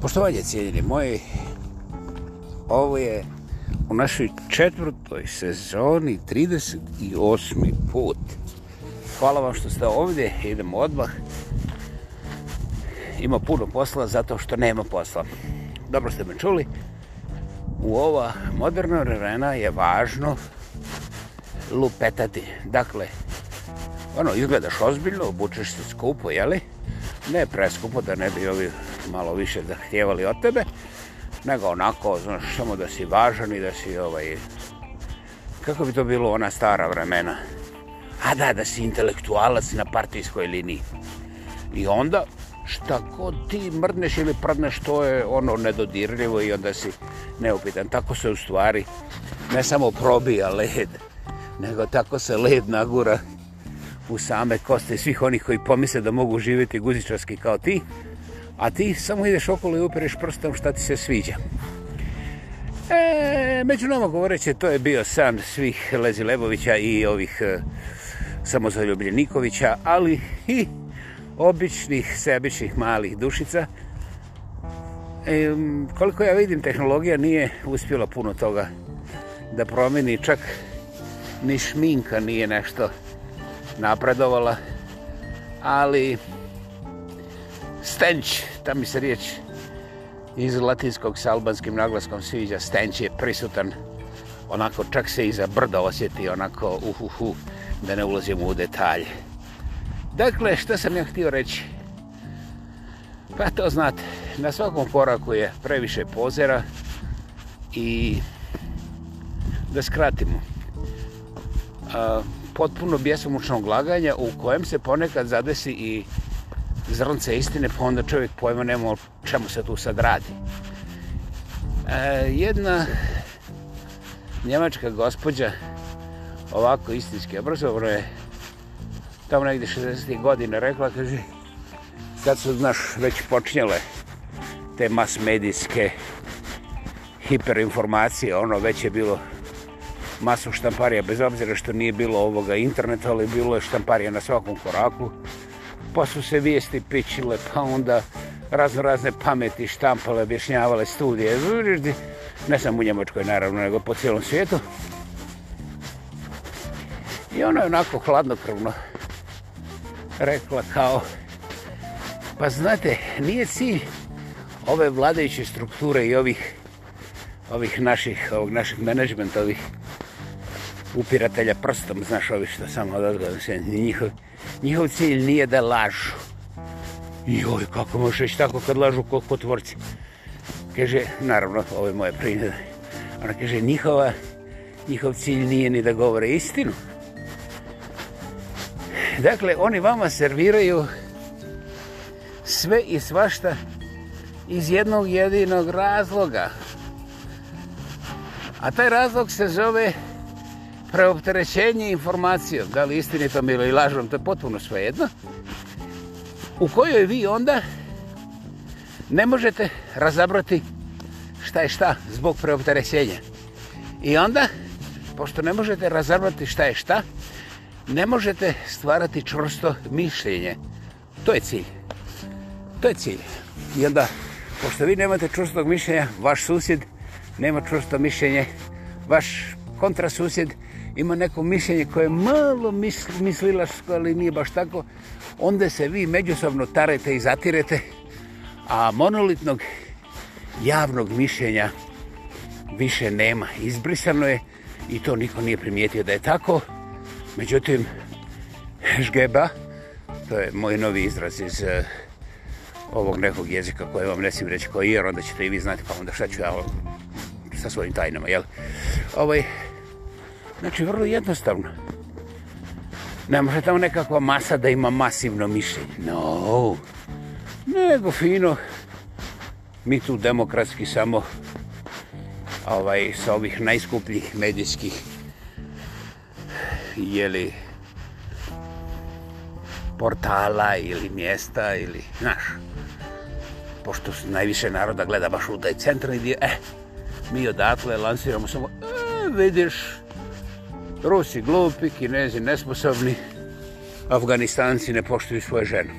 Poštovanje cijeljeni moji, ovo je u našoj četvrtoj sezoni 38. put. Hvala vam što ste ovdje, idemo odmah. Ima puno posla zato što nema posla. Dobro ste me čuli. U ova moderna vremena je važno lupetati. Dakle, ono, izgledaš ozbiljno, obučeš se skupo, jeli? Ne preskupo da ne bi ovi malo više zahtjevali od tebe, nego onako, znaš, samo da si važan i da si ovaj... Kako bi to bilo ona stara vremena? A da, da si intelektualac na partijskoj liniji. I onda, šta god ti mrdneš ili prdneš, to je ono nedodirljivo i onda si neupitan. Tako se u stvari ne samo probija led, nego tako se led nagura u same koste svih onih koji pomise da mogu živjeti guzičarski kao ti a ti samo ideš okolo i upereš prstom šta ti se sviđa. E, među nama govoreće, to je bio san svih Lezi Lebovića i ovih e, samozaljubljenikovića, ali i običnih, sebičnih malih dušica. E, koliko ja vidim, tehnologija nije uspjela puno toga da promeni, čak ni šminka nije nešto napredovala, ali... Stenč, tam mi se riječ iz latinskog sa albanskim naglaskom sviđa. Stenč je prisutan, onako čak se iza brda osjeti, onako uhuhu, uh, uh, da ne ulazimo u detalje. Dakle, što sam ja htio reći? Pa to znate, na svakom koraku je previše pozera i da skratimo. A, potpuno bjesomučnog laganja u kojem se ponekad zadesi i zrnce istine, pa onda čovjek pojma nema o čemu se tu sad radi. E, jedna njemačka gospođa, ovako istinski obrazovno je, tamo negdje 60. godine rekla, kaže, kad su, znaš, već počinjele te mas medijske hiperinformacije, ono već je bilo masu štamparija, bez obzira što nije bilo ovoga interneta, ali bilo je štamparija na svakom koraku, pa su se vijesti pičile, pa onda razno razne pameti štampale, objašnjavale studije, ne samo u Njemačkoj naravno, nego po cijelom svijetu. I ona je onako hladnokrvno rekla kao, pa znate, nije cilj ove vladajuće strukture i ovih ovih naših, ovog naših menedžmenta, ovih upiratelja prstom, znaš, ovi što samo odazgledam se, njihovi, Njihov cilj nije da lažu. Joj, kako možeš reći tako kad lažu kog potvorci? Kaže, naravno, ovo je moja prinada. Ona kaže, njihova, njihov cilj nije ni da govore istinu. Dakle, oni vama serviraju sve i svašta iz jednog jedinog razloga. A taj razlog se zove preopterećenje informacijom, da li istinitom ili lažnom, to je potpuno svejedno, u kojoj vi onda ne možete razabrati šta je šta zbog preopterećenja. I onda, pošto ne možete razabrati šta je šta, ne možete stvarati čvrsto mišljenje. To je cilj. To je cilj. I onda, pošto vi nemate čvrstog mišljenja, vaš susjed nema čvrsto mišljenje, vaš kontrasusjed nema ima neko mišljenje koje je malo mis, mislilaško, ali nije baš tako, onda se vi međusobno tarete i zatirete, a monolitnog javnog mišljenja više nema. Izbrisano je i to niko nije primijetio da je tako. Međutim, žgeba, to je moj novi izraz iz e, ovog nekog jezika koje vam ne svim reći koji je, onda ćete i vi znati, pa onda šta ću ja sa svojim tajnama, jel? Ovo ovaj, je Znači, vrlo jednostavno. Ne može tamo nekakva masa da ima masivno mišljenje. No. Nego fino. Mi tu demokratski samo ovaj, sa ovih najskupljih medijskih jeli portala ili mjesta ili, znaš, pošto najviše naroda gleda baš u taj centralni dio, eh, mi odatle lansiramo samo, eh, vidiš, vidiš, Rusi glupi, kinezi nesposobni, afganistanci ne poštuju svoje žene.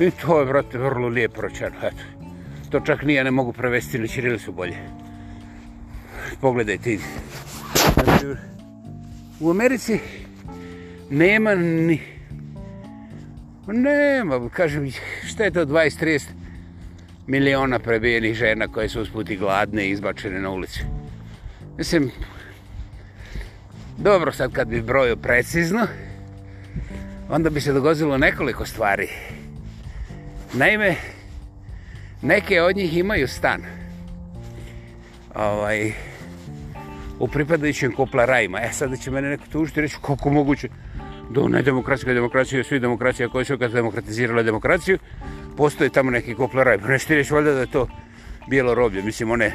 I to je, brate, vrlo lijepo ročeno, eto. To čak nije, ne mogu prevesti na Čirilicu bolje. Pogledaj ti. Znači, u Americi nema ni... Nema, kažem, šta je to 20-30 miliona prebijenih žena koje su usputi gladne i izbačene na ulici. Mislim, Dobro, sad kad bi brojio precizno, onda bi se dogozilo nekoliko stvari. Naime, neke od njih imaju stan. Ovaj, u pripadajućem kopla rajima. E, sad će mene neko tužiti i reći koliko moguće da u nedemokratskoj demokraciji, svi demokracija koji su kad demokratizirala demokraciju, postoje tamo neki kopla rajima. Pa Nešto ti reći, valjda da je to bijelo roblje. Mislim, one,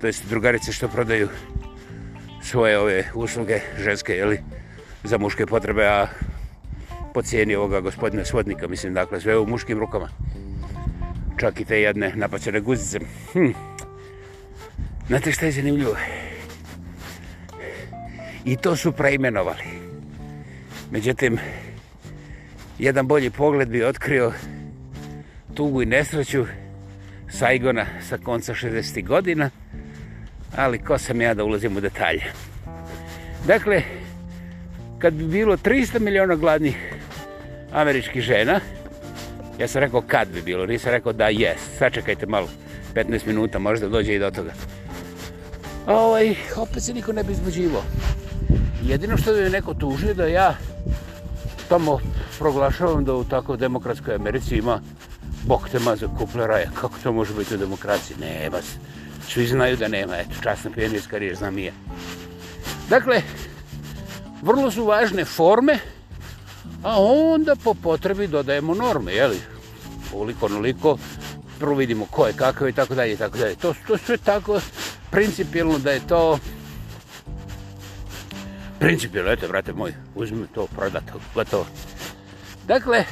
to jest drugarice što prodaju svoje ove usluge ženske ili za muške potrebe, a po cijeni ovoga gospodina svodnika, mislim, dakle, sve u muškim rukama. Čak i te jedne napacene guzice. Hm. Znate šta je zanimljivo? I to su preimenovali. Međutim, jedan bolji pogled bi otkrio tugu i nesreću Saigona sa konca 60. godina, ali ko sam ja da ulazim u detalje. Dakle, kad bi bilo 300 miliona gladnih američkih žena, ja sam rekao kad bi bilo, nisam rekao da jest, sačekajte malo, 15 minuta, možda dođe i do toga. Ovaj, opet se niko ne bi izbuđivo. Jedino što bi neko tužio da ja tamo proglašavam da u tako demokratskoj Americi ima Bog te maze kuple raja, kako to može biti u demokraciji? Ne, vas. Pa svi znaju da nema, eto, časna pionirska riješ, znam i ja. Dakle, vrlo su važne forme, a onda po potrebi dodajemo norme, jeli? Uliko, onoliko, prvo vidimo ko je, kakav i tako dalje, tako dalje. To, to sve tako principijalno da je to... Principijalno, eto, vrate moj, uzmem to, prodato, gotovo. Dakle,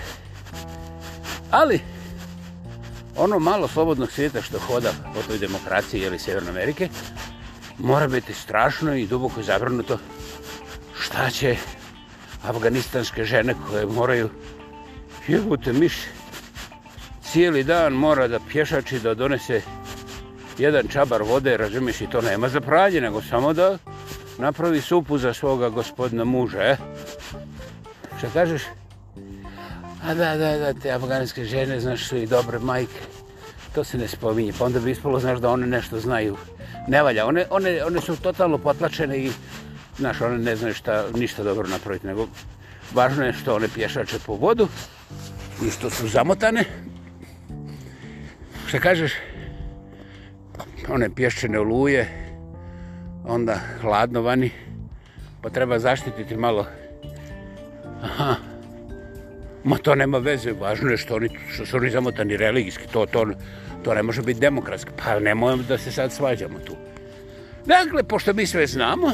ali, ono malo slobodnog svijeta što hoda po toj demokraciji ili Sjeverne Amerike, mora biti strašno i duboko zabrnuto šta će afganistanske žene koje moraju jebute miš cijeli dan mora da pješači da donese jedan čabar vode, razumiješ i to nema za pranje, nego samo da napravi supu za svoga gospodina muža, eh? Šta kažeš? A da, da, da, te afganske žene, znaš, su i dobre majke. To se ne spominje. Pa onda bi ispalo, znaš, da one nešto znaju. Ne valja. One, one, one su totalno potlačene i, znaš, one ne znaju šta, ništa dobro napraviti. Nego, važno je što one pješače po vodu i što su zamotane. Šta kažeš? One pješčene oluje, onda hladno vani, pa treba zaštititi malo. Aha. Ma to nema veze, važno je što, oni, što su oni zamotani religijski, to, to, to ne može biti demokratski. Pa nemojmo da se sad svađamo tu. Dakle, pošto mi sve znamo,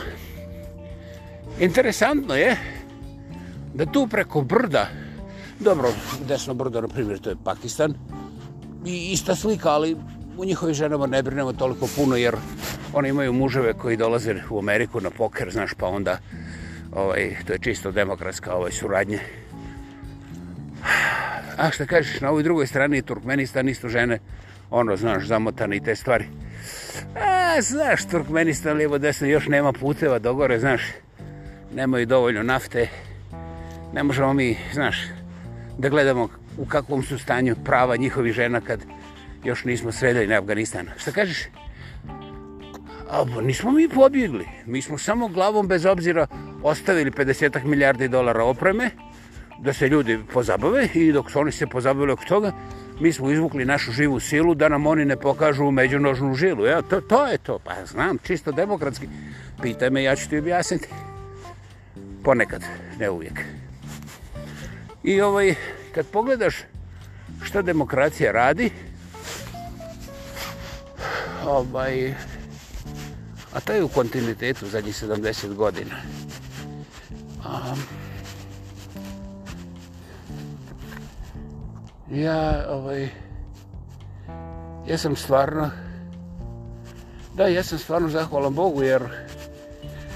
interesantno je da tu preko brda, dobro, desno brdo, na primjer, to je Pakistan, i ista slika, ali u njihovi ženama ne brinemo toliko puno, jer oni imaju muževe koji dolaze u Ameriku na poker, znaš, pa onda ovaj, to je čisto demokratska ovaj, suradnja. A što kažeš, na ovoj drugoj strani Turkmenistan isto žene, ono, znaš, zamotane i te stvari. A, e, znaš, Turkmenistan, lijevo desno, još nema puteva do gore, znaš, nemaju dovoljno nafte, ne možemo mi, znaš, da gledamo u kakvom su stanju prava njihovi žena kad još nismo sredali na Afganistana. Što kažeš? A, nismo mi pobjegli, mi smo samo glavom bez obzira ostavili 50 milijardi dolara opreme, da se ljudi pozabave i dok su oni se pozabavili oko toga, mi smo izvukli našu živu silu da nam oni ne pokažu međunožnu žilu. Ja, to, to je to, pa znam, čisto demokratski. Pitaj me, ja ću ti objasniti. Ponekad, ne uvijek. I ovaj, kad pogledaš što demokracija radi, ovaj, a to je u kontinuitetu zadnjih 70 godina. Um, ja ovaj jesam stvarno da jesam stvarno zahvalan Bogu jer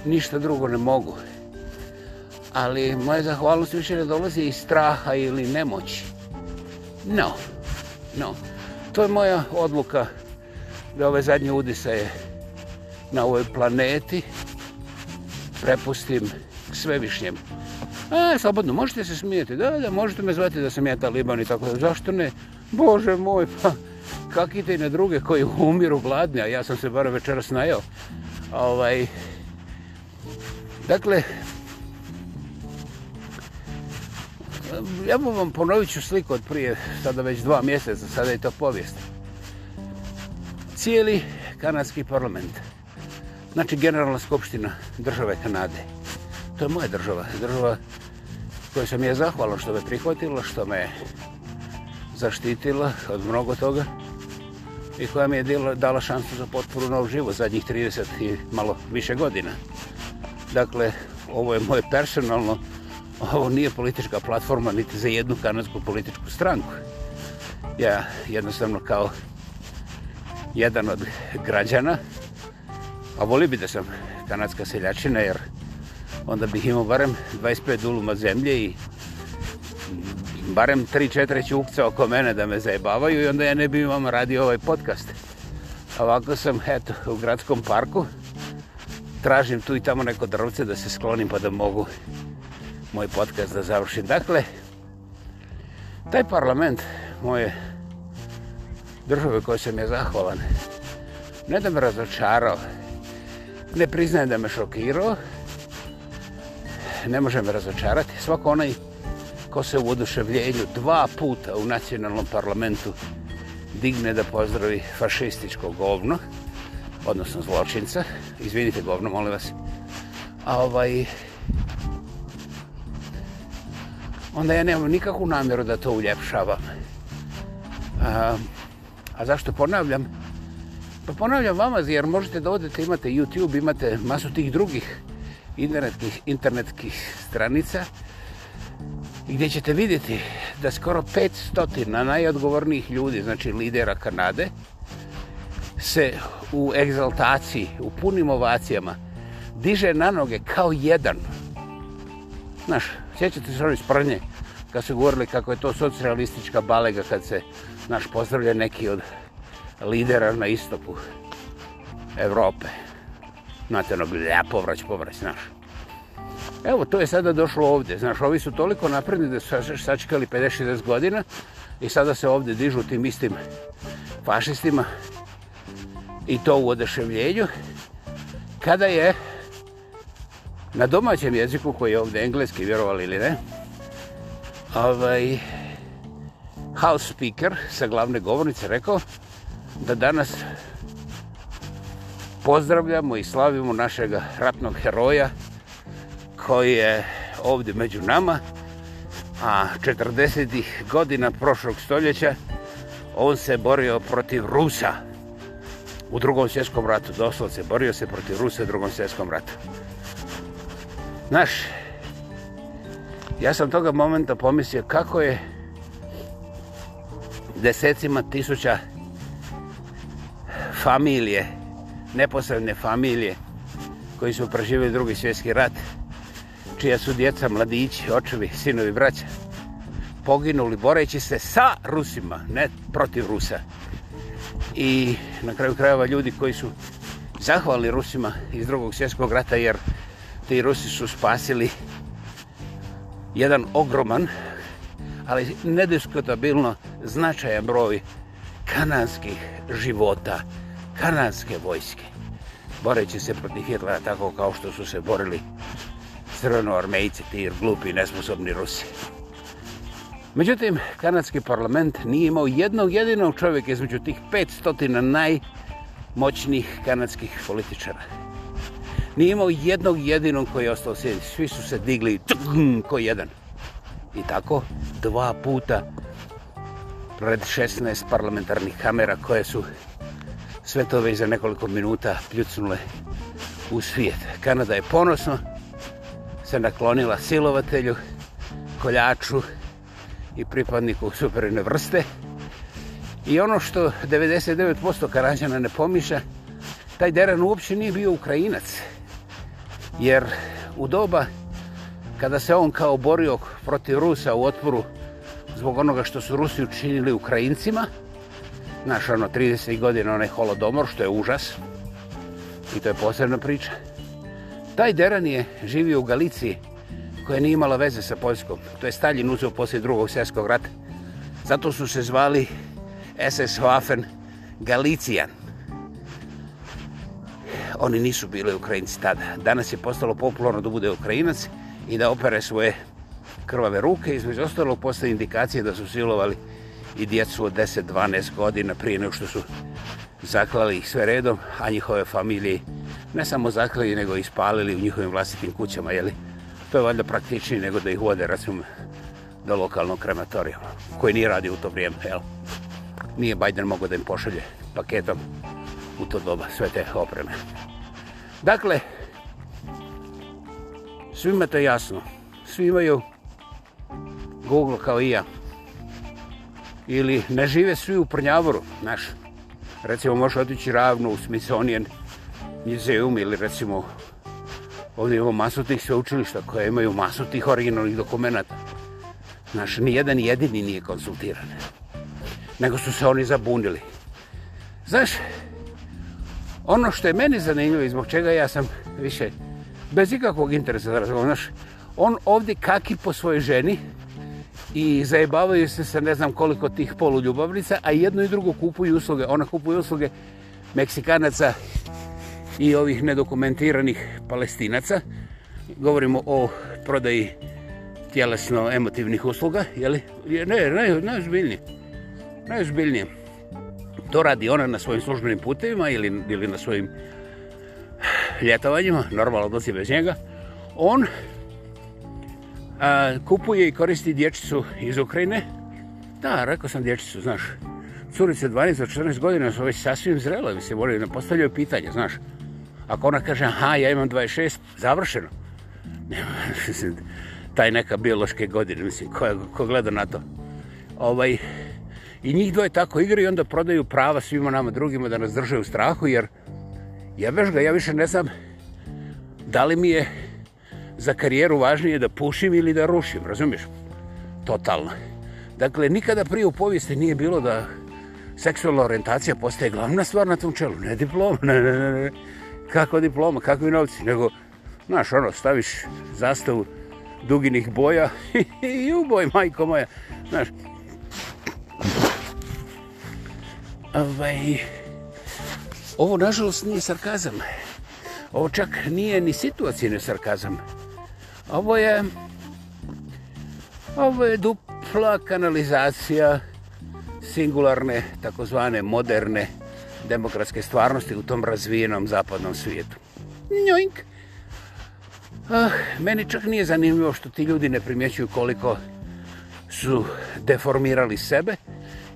ništa drugo ne mogu ali moja zahvalnost više ne dolazi iz straha ili nemoći no no to je moja odluka da ove zadnje udisaje na ovoj planeti prepustim svevišnjem. višnjem E, slobodno, možete se smijeti, da, da, možete me zvati da sam ja taliban i tako da, zašto ne? Bože moj, pa, kakite i na druge koji umiru gladni, a ja sam se bar večeras najao. Ovaj, dakle, ja bom vam ponovit ću sliku od prije, sada već dva mjeseca, sada je to povijest. Cijeli kanadski parlament, znači generalna skupština države Kanade, to je moja država. Država koja sam je zahvalan što me prihvatila, što me zaštitila od mnogo toga i koja mi je dala šansu za potporu novu život zadnjih 30 i malo više godina. Dakle, ovo je moje personalno, ovo nije politička platforma niti za jednu kanadsku političku stranku. Ja jednostavno kao jedan od građana, a voli bi da sam kanadska seljačina jer onda bih imao barem 25 duluma zemlje i barem 3-4 čukce oko mene da me zajebavaju i onda ja ne bih vam radio ovaj podcast. Ovako sam, eto, u gradskom parku. Tražim tu i tamo neko drvce da se sklonim pa da mogu moj podcast da završim. Dakle, taj parlament moje države koje sam je zahvalan, ne da me razočarao, ne priznajem da me šokirao, ne može me razočarati. Svako onaj ko se u oduševljenju dva puta u nacionalnom parlamentu digne da pozdravi fašističko govno, odnosno zločinca, izvinite govno, molim vas, a ovaj, onda ja nemam nikakvu namjeru da to uljepšavam. A, a zašto ponavljam? Pa ponavljam vama, jer možete da odete, imate YouTube, imate masu tih drugih uh, internetnih, internetskih stranica gdje ćete vidjeti da skoro 500 najodgovornijih ljudi, znači lidera Kanade, se u egzaltaciji, u punim ovacijama, diže na noge kao jedan. Znaš, sjećate se ono iz prnje, kad su govorili kako je to socijalistička balega kad se, znaš, pozdravlja neki od lidera na istopu Evrope znate ono, ja povrać, povrać, znaš. Evo, to je sada došlo ovdje. Znaš, ovi su toliko napredni da su sačekali 50-60 godina i sada se ovdje dižu tim istim fašistima i to u odeševljenju. Kada je na domaćem jeziku koji je ovdje engleski, vjerovali ili ne, ovaj, house speaker sa glavne govornice rekao da danas pozdravljamo i slavimo našeg ratnog heroja koji je ovdje među nama, a 40. godina prošlog stoljeća on se borio protiv Rusa u drugom svjetskom ratu, doslovce borio se protiv Rusa u drugom svjetskom ratu. Znaš, ja sam toga momenta pomislio kako je desecima tisuća familije neposredne familije koji su proživili drugi svjetski rat, čija su djeca, mladići, očevi, sinovi, braća, poginuli boreći se sa Rusima, ne protiv Rusa. I na kraju krajeva ljudi koji su zahvali Rusima iz drugog svjetskog rata, jer ti Rusi su spasili jedan ogroman, ali nediskutabilno značajan broj kanadskih života kanadske vojske, boreći se protiv Hitlera tako kao što su se borili crnoarmejci, ti glupi, nesposobni Rusi. Međutim, kanadski parlament nije imao jednog jedinog čovjeka između tih 500 najmoćnijih kanadskih političara. Nije imao jednog jedinog koji je ostao sjediti. Svi su se digli ko jedan. I tako, dva puta pred 16 parlamentarnih kamera koje su sve to već za nekoliko minuta pljucnule u svijet. Kanada je ponosno se naklonila silovatelju, koljaču i pripadniku superine vrste. I ono što 99% karanđana ne pomiša, taj deran uopće nije bio Ukrajinac. Jer u doba kada se on kao borio protiv Rusa u otporu zbog onoga što su Rusi učinili Ukrajincima, Znaš, ono, 30 godina, onaj holodomor, što je užas. I to je posebna priča. Taj Deran je živio u Galiciji, koja nije imala veze sa Poljskom. To je Stalin uzeo poslije drugog svjetskog rata. Zato su se zvali SS Waffen Galicijan. Oni nisu bili Ukrajinci tada. Danas je postalo popularno da bude Ukrajinac i da opere svoje krvave ruke. Između ostalog postoje indikacije da su silovali i djecu od 10-12 godina prije nego što su zaklali ih sve redom, a njihove familije ne samo zaklali, nego ispalili u njihovim vlastitim kućama, jeli? To je valjda praktičnije nego da ih vode, recimo, do lokalnog krematorija, koji nije radio u to vrijeme, jel? Nije Biden mogao da im pošalje paketom u to doba sve te opreme. Dakle, svima to je jasno. Svi imaju Google kao i ja ili ne žive svi u Prnjavoru, znaš. Recimo, može otići ravno u Smithsonian Museum ili recimo ovdje imamo masu tih sveučilišta koje imaju masu tih originalnih dokumenta. Znaš, nijedan jedini nije konsultiran. Nego su se oni zabunili. Znaš, ono što je meni zanimljivo i zbog čega ja sam više bez ikakvog interesa da razgovaram, znaš, on ovdje kaki po svojoj ženi, i zajebavaju se sa ne znam koliko tih poluljubavnica, a jedno i drugo kupuju usluge. Ona kupuje usluge Meksikanaca i ovih nedokumentiranih palestinaca. Govorimo o prodaji tjelesno-emotivnih usluga, jeli? Ne, ne, najozbiljnije. Najozbiljnije. To radi ona na svojim službenim putevima ili, ili na svojim ljetovanjima, normalno odlazi bez njega. On a, kupuje i koristi dječicu iz Ukrajine. Da, rekao sam dječicu, znaš. Curice 12-14 godina su već sasvim zrele, mi se volio da postavljaju pitanje, znaš. Ako ona kaže, aha, ja imam 26, završeno. Nema, taj neka biološke godine, mislim, ko, ko gleda na to. Ovaj, I njih dvoje tako igraju i onda prodaju prava svima nama drugima da nas drže u strahu, jer jebeš ga, ja više ne znam da li mi je za karijeru važnije da pušim ili da rušim, razumiješ? Totalno. Dakle, nikada prije u povijesti nije bilo da seksualna orientacija postaje glavna stvar na tom čelu. Ne diploma, ne, ne, ne, ne. Kako diploma, kakvi novci, nego, znaš, ono, staviš zastavu duginih boja i uboj, majko moja, znaš. Ovaj, ovo, nažalost, nije sarkazam. Ovo čak nije ni situacijne sarkazame. Ovo je... Ovo je dupla kanalizacija singularne, takozvane moderne demokratske stvarnosti u tom razvijenom zapadnom svijetu. Njoink! Ah, meni čak nije zanimljivo što ti ljudi ne primjećuju koliko su deformirali sebe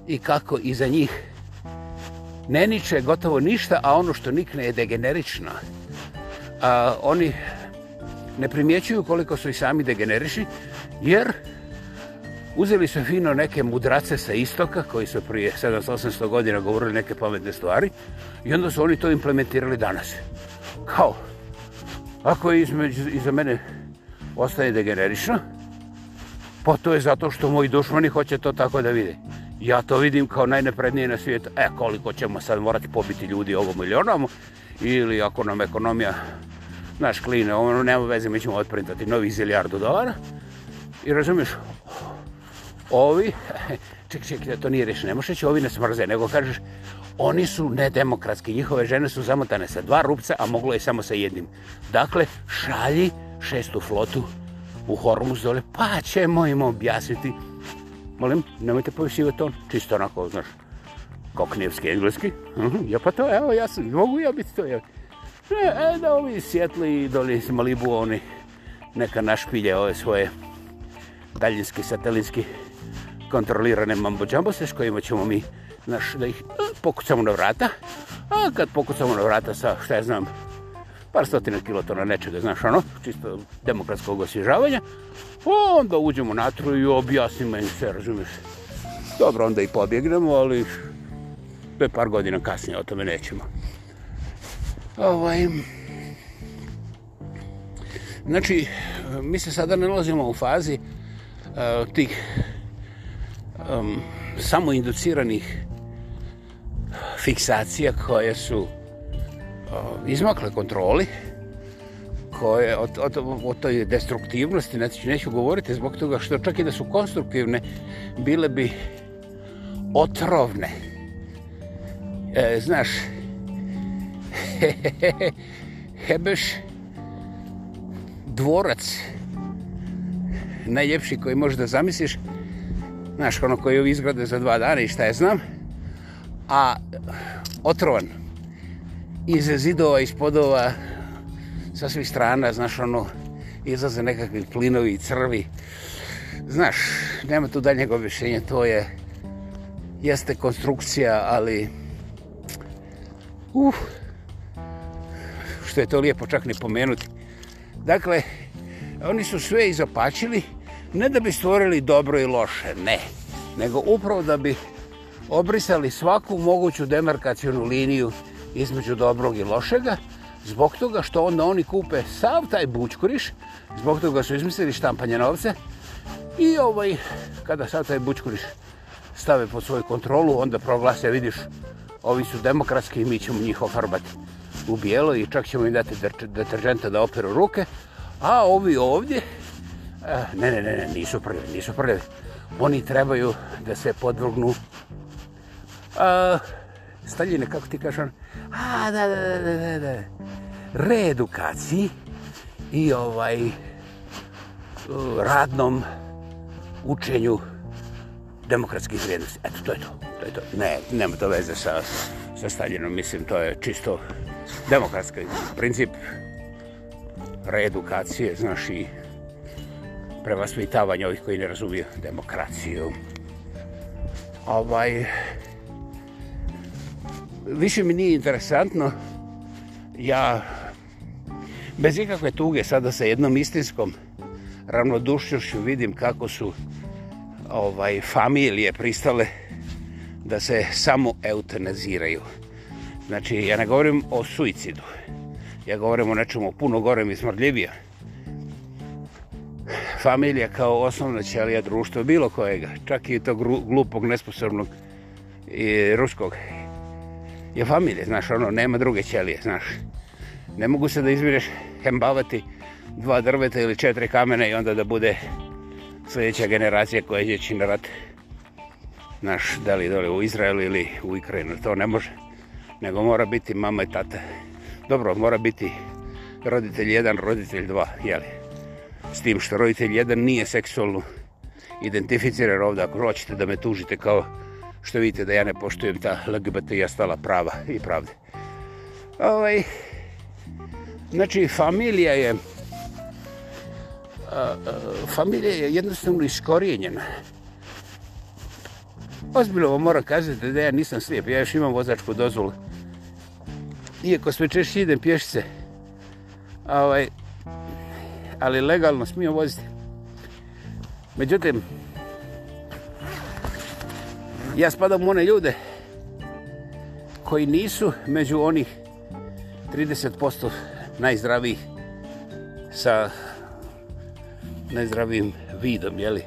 i kako iza njih ne niče gotovo ništa, a ono što nikne je degenerično. A, oni ne primjećuju koliko su i sami degenerišni, jer uzeli su fino neke mudrace sa istoka, koji su prije 700-800 godina govorili neke pametne stvari, i onda su oni to implementirali danas. Kao, ako je između, iza mene ostaje degenerično, pa to je zato što moji dušmani hoće to tako da vide. Ja to vidim kao najneprednije na svijetu. E, koliko ćemo sad morati pobiti ljudi ovo milionom, ili ako nam ekonomija naš klin, ono, nema veze, mi ćemo otprintati novi zilijardu dolara. I razumiješ, ovi, ček, ček, da to nije rešeno, nemoš reći, ovi ne smrze, nego kažeš, oni su nedemokratski, njihove žene su zamotane sa dva rupca, a moglo je samo sa jednim. Dakle, šalji šestu flotu u Hormuz dole, pa ćemo im objasniti. Molim, nemojte povisivati on, čisto onako, znaš, koknevski, engleski. Mhm, ja pa to, evo, ja sam, mogu ja biti to, evo. Že, e, da ovi sjetli i doli Malibu, oni neka našpilje ove svoje daljinski, satelinski kontrolirane mambo džambose s kojima ćemo mi naš, da ih e, pokucamo na vrata. A kad pokucamo na vrata sa, šta ja znam, par stotina kilotona nečega, znaš ono, čisto demokratskog osježavanja, onda uđemo na truju i objasnimo im sve, razumiješ. Dobro, onda i pobjegnemo, ali to je par godina kasnije, o tome nećemo. Ovaj, znači, mi se sada ne nalazimo u fazi uh, tih um, samoinduciranih fiksacija koje su uh, izmakle kontroli, koje o, o, o toj destruktivnosti neću, neću govoriti zbog toga što čak i da su konstruktivne, bile bi otrovne. E, znaš, znaš, Hebeš dvorac najljepši koji možeš da zamisliš znaš ono koji ovi izgrade za dva dana i šta je znam a otrovan iz zidova, iz podova sa svih strana znaš ono izlaze nekakvi plinovi i crvi znaš nema tu daljeg objašenja to je jeste konstrukcija ali uff uh, što je to lijepo čak ne pomenuti. Dakle, oni su sve izopačili, ne da bi stvorili dobro i loše, ne, nego upravo da bi obrisali svaku moguću demarkacijonu liniju između dobrog i lošega, zbog toga što onda oni kupe sav taj bučkuriš, zbog toga su izmislili štampanje novce, i ovaj, kada sad taj bučkuriš stave pod svoju kontrolu, onda proglase, vidiš, ovi su demokratski i mi ćemo njih ofarbati u bijelo i čak ćemo im dati deterženta da operu ruke. A ovi ovdje, eh, ne, ne, ne, ne nisu prljavi, nisu prljavi. Oni trebaju da se podvrgnu a, staljine, kako ti kažeš? Ono? A, da, da, da, da, da. Reedukaciji i ovaj radnom učenju demokratskih vrijednosti. Eto, to je to. to, je to. Ne, nema to veze sa, sa Staljinom. Mislim, to je čisto demokratski princip reedukacije, znaš i prevaspitavanje ovih koji ne razumiju demokraciju. Ovaj, više mi nije interesantno, ja bez ikakve tuge sada sa jednom istinskom ravnodušnjošću vidim kako su ovaj familije pristale da se samo eutanaziraju. Ovaj, Znači, ja ne govorim o suicidu. Ja govorim o nečemu puno gorem i smrtljivije. Familija kao osnovna ćelija društva bilo kojega, čak i tog glupog, nesposobnog i ruskog, je familija, znaš, ono, nema druge ćelije, znaš. Ne mogu se da izbireš hembavati dva drveta ili četiri kamene i onda da bude sljedeća generacija koja će činirati, znaš, da li dole u Izraelu ili u Ukrajinu, to ne može nego mora biti mama i tata. Dobro, mora biti roditelj jedan, roditelj dva, jeli? S tim što roditelj jedan nije seksualno identificiran ovdje, ako hoćete da me tužite kao što vidite da ja ne poštujem ta LGBT i ostala prava i pravde. Ovaj, znači, familija je a, a, familija je jednostavno iskorijenjena. Ozbiljno vam moram kazati da ja nisam slijep, ja još imam vozačku dozvolu iako sve češće idem pješice, ovaj, ali legalno smio voziti. Međutim, ja spadam u one ljude koji nisu među onih 30% najzdravijih sa najzdravijim vidom, jeli?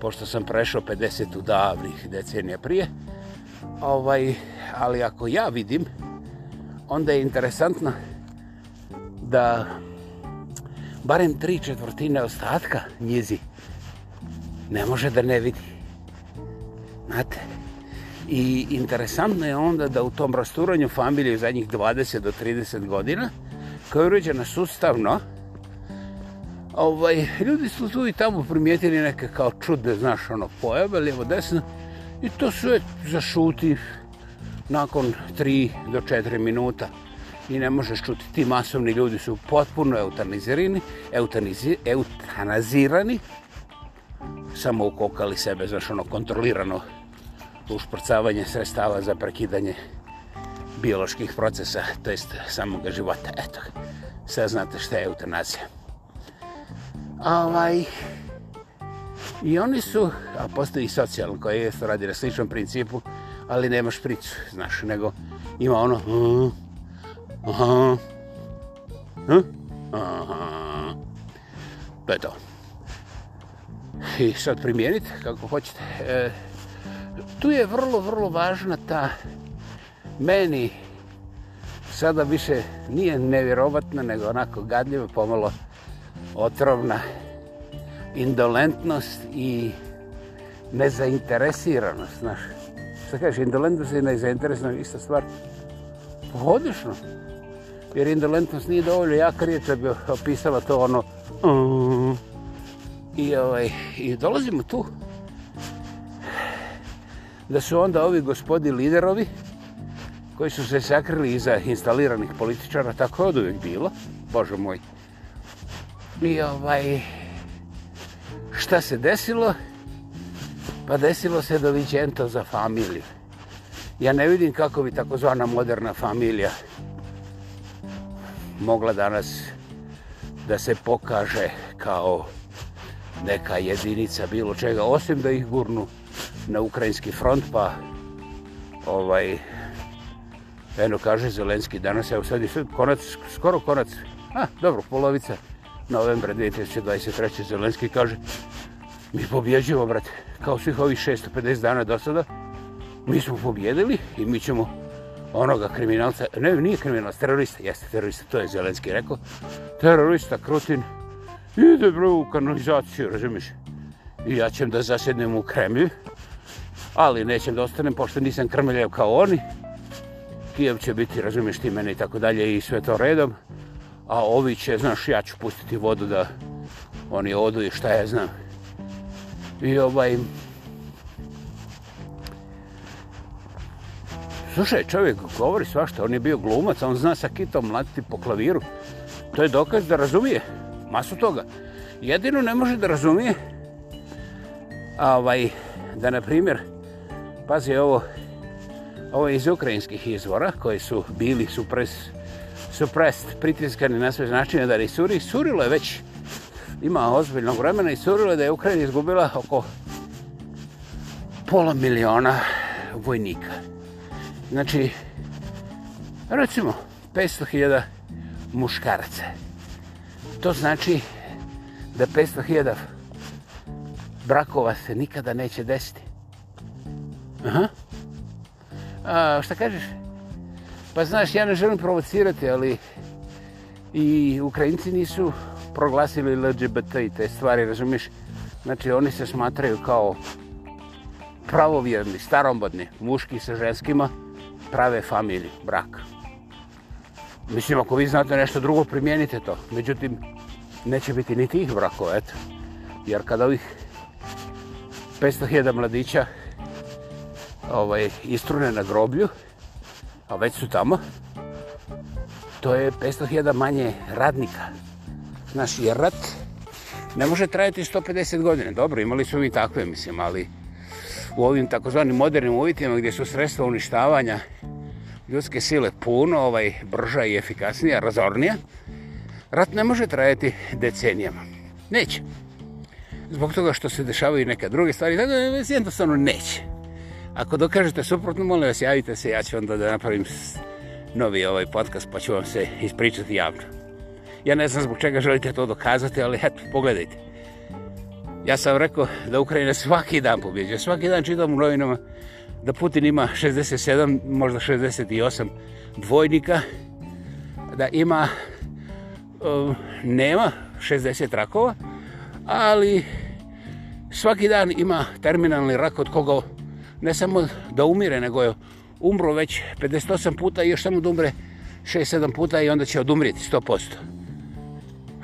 Pošto sam prešao 50 u davnih decenija prije, ovaj, ali ako ja vidim, onda je interesantno da barem tri četvrtine ostatka njizi ne može da ne vidi. Znate, i interesantno je onda da u tom rasturanju familije u zadnjih 20 do 30 godina, koja je uređena sustavno, ovaj, ljudi su tu i tamo primijetili neke kao čude, znaš, ono, pojave, lijevo, desno, i to sve zašuti, nakon 3 do 4 minuta i ne možeš čuti. Ti masovni ljudi su potpuno eutanizirani, eutanizi, eutanazirani, samo ukokali sebe, znaš ono kontrolirano ušprcavanje sredstava za prekidanje bioloških procesa, to jest samog života. Eto, sad znate šta je eutanazija. Ovaj, i oni su, a postoji socijalno koji je radi na sličnom principu, ali nema špricu, znaš, nego ima ono... Hm, aha, aha, hm, aha, aha. To je to. I sad primijenite kako hoćete. E, tu je vrlo, vrlo važna ta meni sada više nije nevjerovatna, nego onako gadljiva, pomalo otrovna indolentnost i nezainteresiranost naša što kaže, indolentnost je najzainteresna ista stvar. Odlično. Jer indolentnost nije dovoljno jaka riječ da bi opisala to ono... Uh. I, ovaj, I dolazimo tu. Da su onda ovi gospodi liderovi, koji su se sakrili iza instaliranih političara, tako je od uvijek bilo, Bože moj. I ovaj, šta se desilo? Šta se desilo? Pa desilo se da vićenta za familiju. Ja ne vidim kako bi takozvana moderna familija mogla danas da se pokaže kao neka jedinica bilo čega, osim da ih gurnu na ukrajinski front, pa ovaj, eno kaže Zelenski danas, evo sad je konac, skoro konac, a, dobro, polovica novembra 2023. Zelenski kaže, mi pobjeđujemo, brate, kao svih ovih 650 dana do sada, mi smo pobjedili i mi ćemo onoga kriminalca, ne, nije kriminalca, terorista, jeste terorista, to je Zelenski rekao, terorista, krutin, ide bro u kanalizaciju, razumiješ? I ja ćem da zasednem u Kremlju, ali nećem da ostanem, pošto nisam krmeljev kao oni, Kijev će biti, razumiješ ti mene i tako dalje i sve to redom, a ovi će, znaš, ja ću pustiti vodu da oni odu i šta ja znam, I ovaj... Slušaj, čovjek govori svašta, on je bio glumac, on zna sa kitom mlatiti po klaviru. To je dokaz da razumije masu toga. Jedino ne može da razumije ovaj, da, na primjer, pazi ovo, ovo iz ukrajinskih izvora koji su bili supres, suprest, pritiskani na svoj značine da li suri, surilo je već ima ozbiljnog vremena i surilo da je Ukrajina izgubila oko pola miliona vojnika. Znači, recimo, 500.000 muškaraca. To znači da 500.000 brakova se nikada neće desiti. Aha. A, šta kažeš? Pa znaš, ja ne želim provocirati, ali i Ukrajinci nisu proglasili LGBT i te stvari, razumiš? Znači, oni se smatraju kao pravovjerni, starombodni, muški sa ženskima, prave familiju, brak. Mislim, ako vi znate nešto drugo, primijenite to. Međutim, neće biti ni tih brakova, eto. Jer kada ovih 500.000 mladića ovaj, istrune na groblju, a već su tamo, to je 500.000 manje radnika. Znaš, jer rat ne može trajati 150 godina. Dobro, imali su mi takve, mislim, ali u ovim takozvanim modernim uvitima gdje su sredstva uništavanja ljudske sile puno, ovaj, brža i efikasnija, razornija, rat ne može trajati decenijama. Neće. Zbog toga što se dešavaju neke druge stvari, tako da jednostavno neće. Ako dokažete suprotno, molim vas, javite se, ja ću onda da napravim novi ovaj podcast, pa ću vam se ispričati javno. Ja ne znam zbog čega želite to dokazati, ali eto, pogledajte. Ja sam rekao da Ukrajina svaki dan pobjeđa. Svaki dan čitam u novinama da Putin ima 67, možda 68 dvojnika, da ima, um, nema 60 rakova, ali svaki dan ima terminalni rak od koga ne samo da umire, nego je umro već 58 puta i još samo da umre 6-7 puta i onda će odumrijeti 100%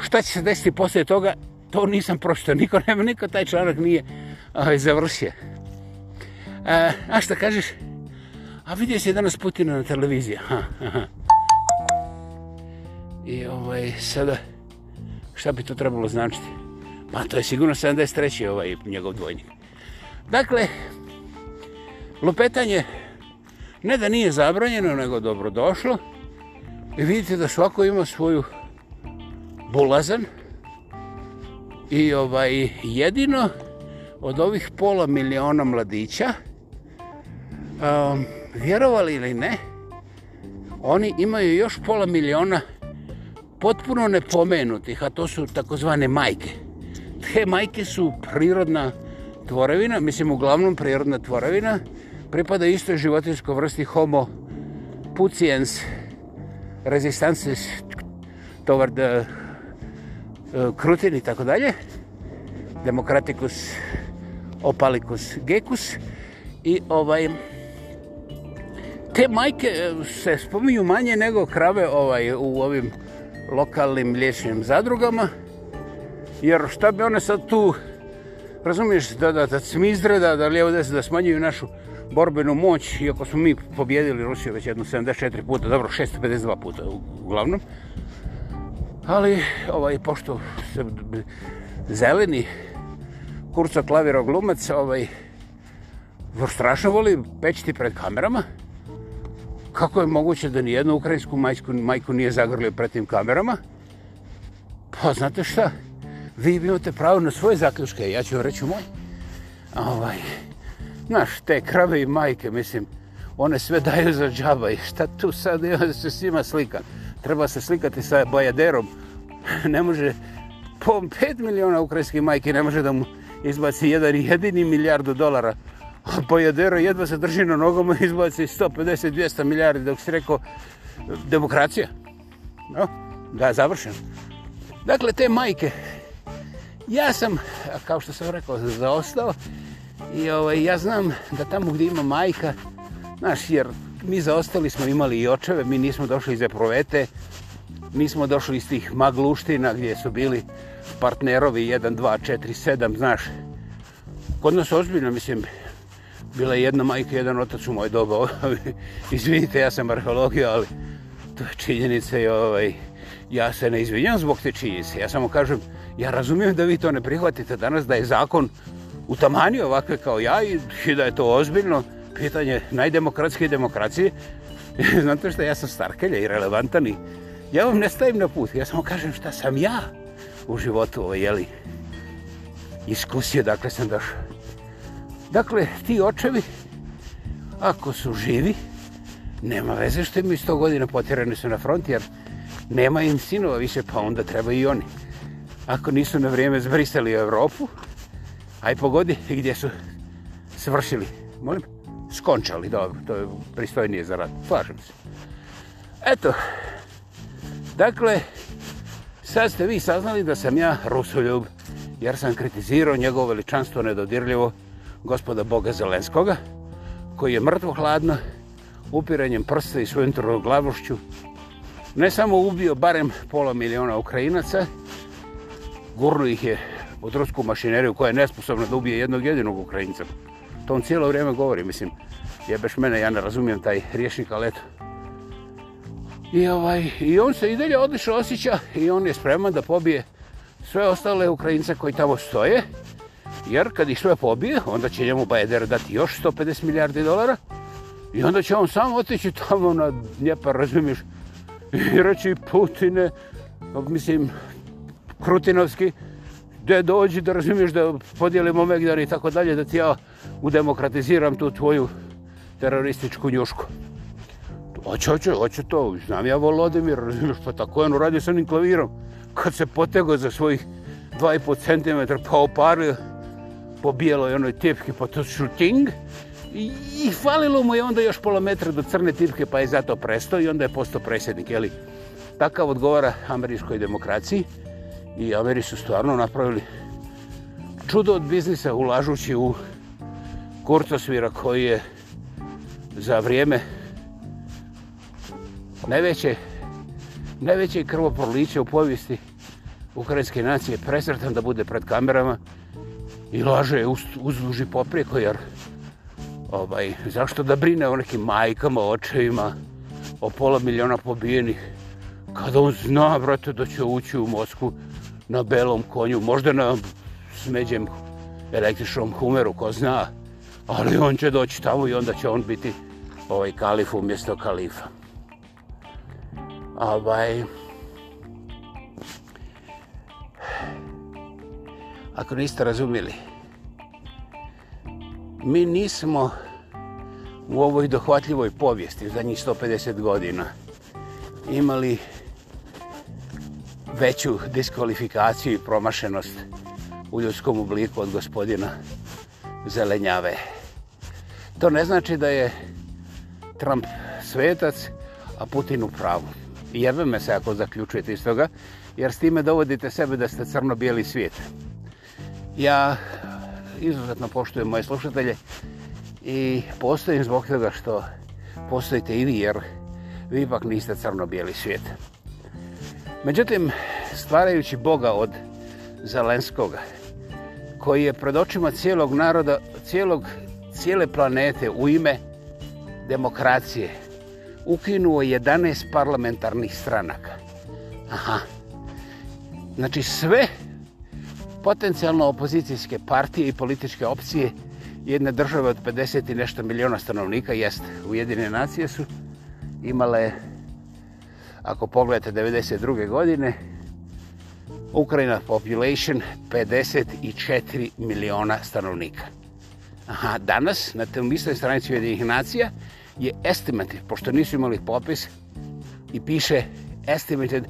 šta će se desiti poslije toga, to nisam pročito. Niko nema, niko taj članak nije ovaj, završio. A, e, a šta kažeš? A vidio se danas Putina na televiziji. Ha, I ovaj, sada, šta bi to trebalo značiti? Ma to je sigurno 73. ovaj njegov dvojnik. Dakle, lupetanje ne da nije zabranjeno, nego dobro došlo. I vidite da svako ima svoju bulazan i ovaj jedino od ovih pola miliona mladića um, vjerovali ili ne oni imaju još pola miliona potpuno nepomenutih a to su takozvane majke te majke su prirodna tvorevina, mislim uglavnom prirodna tvorevina pripada istoj životinskoj vrsti homo puciens resistances toward the E, Krutin i tako dalje, Demokratikus, Opalikus, Gekus i ovaj te majke e, se spominju manje nego krave ovaj u ovim lokalnim mliječnim zadrugama. Jer šta bi one sad tu razumiješ da da da smizre da da lijevo desno da smanjuju našu borbenu moć iako smo mi pobjedili Rusiju već jedno 74 puta, dobro 652 puta uglavnom ali ovaj pošto se zeleni kurca klaviro glumac ovaj strašno voli pečiti pred kamerama kako je moguće da ni jednu ukrajinsku majku majku nije zagrlio pred tim kamerama pa znate šta vi imate pravo na svoje zaključke ja ću vam reći moj ovaj naš te krave i majke mislim one sve daju za džaba i šta tu sad ima da se s njima slikam treba se slikati sa bajaderom, ne može, po 5 miliona ukrajskih majke ne može da mu izbaci jedan jedini milijardu dolara. Bajadero jedva se drži na nogama i izbaci 150-200 milijardi, dok si rekao, demokracija. No, da, završen. Dakle, te majke, ja sam, kao što sam rekao, zaostao i ovaj, ja znam da tamo gdje ima majka, znaš, jer mi zaostali smo imali i očeve, mi nismo došli iz Eprovete, mi smo došli iz tih magluština gdje su bili partnerovi 1, 2, 4, 7, znaš. Kod nas ozbiljno, mislim, bila je jedna majka, jedan otac u moje doba. Izvinite, ja sam arheologija, ali to je činjenica i ovaj, ja se ne izvinjam zbog te činjenice. Ja samo kažem, ja razumijem da vi to ne prihvatite danas, da je zakon utamanio ovakve kao ja i, i da je to ozbiljno pitanje najdemokratske demokracije. Znate što, ja sam starkelja i relevantan i ja vam ne stavim na put. Ja samo kažem šta sam ja u životu, ovo, ovaj, jeli, iskusio, dakle sam došao. Dakle, ti očevi, ako su živi, nema veze što im 100 godina potjerani su na front, jer nema im sinova više, pa onda treba i oni. Ako nisu na vrijeme zbrisali u Evropu, aj pogodi gdje su svršili. Molim? skončali, dobro, to je pristojnije za rat, slažem se. Eto, dakle, sad ste vi saznali da sam ja rusoljub, jer sam kritizirao njegovo veličanstvo nedodirljivo gospoda Boga Zelenskoga, koji je mrtvo hladno, upiranjem prsta i svojim trudom glavošću, ne samo ubio barem pola miliona Ukrajinaca, gurno ih je od rusku mašineriju koja je nesposobna da ubije jednog jedinog Ukrajinca, to on cijelo vrijeme govori, mislim, jebeš mene, ja ne razumijem taj rješnik, ali eto. I, ovaj, I on se i dalje odlično osjeća i on je spreman da pobije sve ostale Ukrajince koji tamo stoje, jer kad ih sve pobije, onda će njemu Bajder dati još 150 milijardi dolara i onda će on sam otići tamo na Dnjepar, razumiješ, i reći Putine, mislim, Krutinovski, gde dođi da razumiješ da podijelimo Megdan i tako dalje, da ti ja udemokratiziram tu tvoju terorističku njušku. Oće, oće, oće to, znam ja Volodimir, razumiješ, pa tako je, no radio sam klavirom. Kad se potego za svojih 2,5 cm, pa oparil po bijeloj onoj tipki, pa to šuting, i falilo mu je onda još pola metra do crne tipke, pa je zato prestao i onda je postao presjednik, jeli? Takav odgovara američkoj demokraciji i Ameri su stvarno napravili čudo od biznisa ulažući u kurtosvira koji je za vrijeme najveće, najveće krvoproliće u povijesti ukrajinske nacije presretan da bude pred kamerama i laže uz, uzduži poprijeko jer ovaj, zašto da brine o nekim majkama, očevima o pola miliona pobijenih kada on zna vrate da će ući u Moskvu na belom konju, možda na smeđem električnom humeru, ko zna, ali on će doći tamo i onda će on biti ovaj kalif umjesto kalifa. Ovaj... Ako niste razumili, mi nismo u ovoj dohvatljivoj povijesti u zadnjih 150 godina imali veću diskvalifikaciju i promašenost u ljudskom obliku od gospodina Zelenjave. To ne znači da je Trump svetac, a Putin u pravu. Jebe me se ako zaključujete iz toga, jer s time dovodite sebe da ste crno-bijeli svijet. Ja izuzetno poštujem moje slušatelje i postojim zbog toga što postojite i vi, jer vi ipak niste crno-bijeli svijet. Međutim, stvarajući Boga od Zelenskoga, koji je pred očima cijelog naroda, cijelog, cijele planete u ime demokracije, ukinuo 11 parlamentarnih stranaka. Aha. Znači sve potencijalno opozicijske partije i političke opcije jedne države od 50 i nešto miliona stanovnika jest Ujedine nacije su imale ako pogledate 92. godine, Ukrajina population 54 miliona stanovnika. Aha, danas na tem istoj stranici Ujedinih nacija je estimated, pošto nisu imali popis, i piše estimated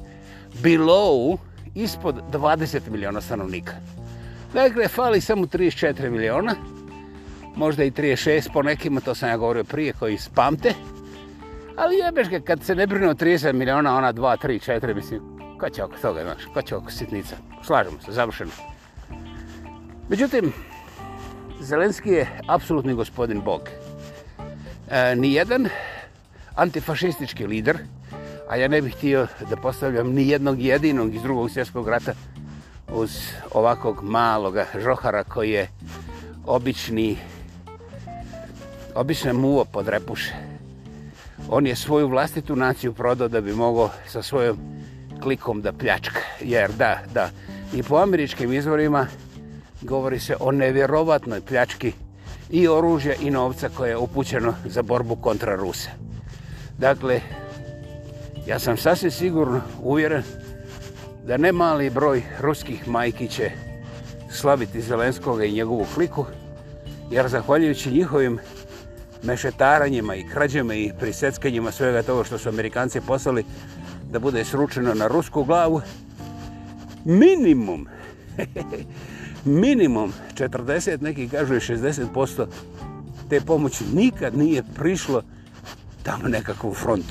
below, ispod 20 miliona stanovnika. Dakle, fali samo 34 miliona, možda i 36 po nekima, to sam ja govorio prije, koji spamte, Ali jebeš ga, kad se ne brinu 30 miliona, ona 2, 3, 4, mislim, ko će oko toga, znaš, ko će oko sitnica. Slažemo se, završeno. Međutim, Zelenski je apsolutni gospodin Bog. E, nijedan antifašistički lider, a ja ne bih htio da postavljam ni jednog jedinog iz drugog svjetskog rata uz ovakog maloga žohara koji je obični obična muo pod repuše on je svoju vlastitu naciju prodao da bi mogao sa svojom klikom da pljačka. Jer da, da, i po američkim izvorima govori se o nevjerovatnoj pljački i oružja i novca koje je upućeno za borbu kontra Rusa. Dakle, ja sam sasvim sigurno uvjeren da ne mali broj ruskih majki će slaviti Zelenskoga i njegovu kliku, jer zahvaljujući njihovim mešetaranjima i krađama i priseckanjima svega toga što su Amerikanci poslali da bude sručeno na rusku glavu, minimum, minimum 40, neki kažu i 60% te pomoći nikad nije prišlo tamo nekakvu front.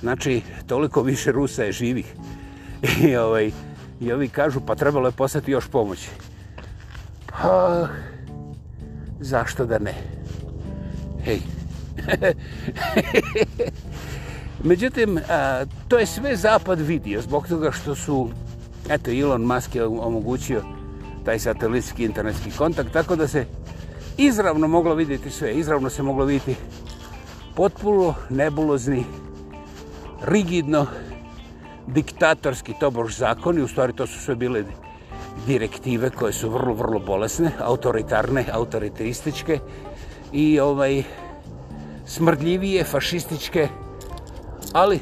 Znači, toliko više Rusa je živih. I, ovaj, i ovi kažu, pa trebalo je poslati još pomoći. Ha, zašto da ne? Zašto da ne? Hej. Međutim, a, to je sve zapad vidio zbog toga što su, eto, Elon Musk je omogućio taj satelitski internetski kontakt, tako da se izravno moglo vidjeti sve, izravno se moglo vidjeti potpuno nebulozni, rigidno, diktatorski tobož zakoni, u stvari to su sve bile direktive koje su vrlo, vrlo bolesne, autoritarne, autoritarističke i ovaj smrdljivije, fašističke, ali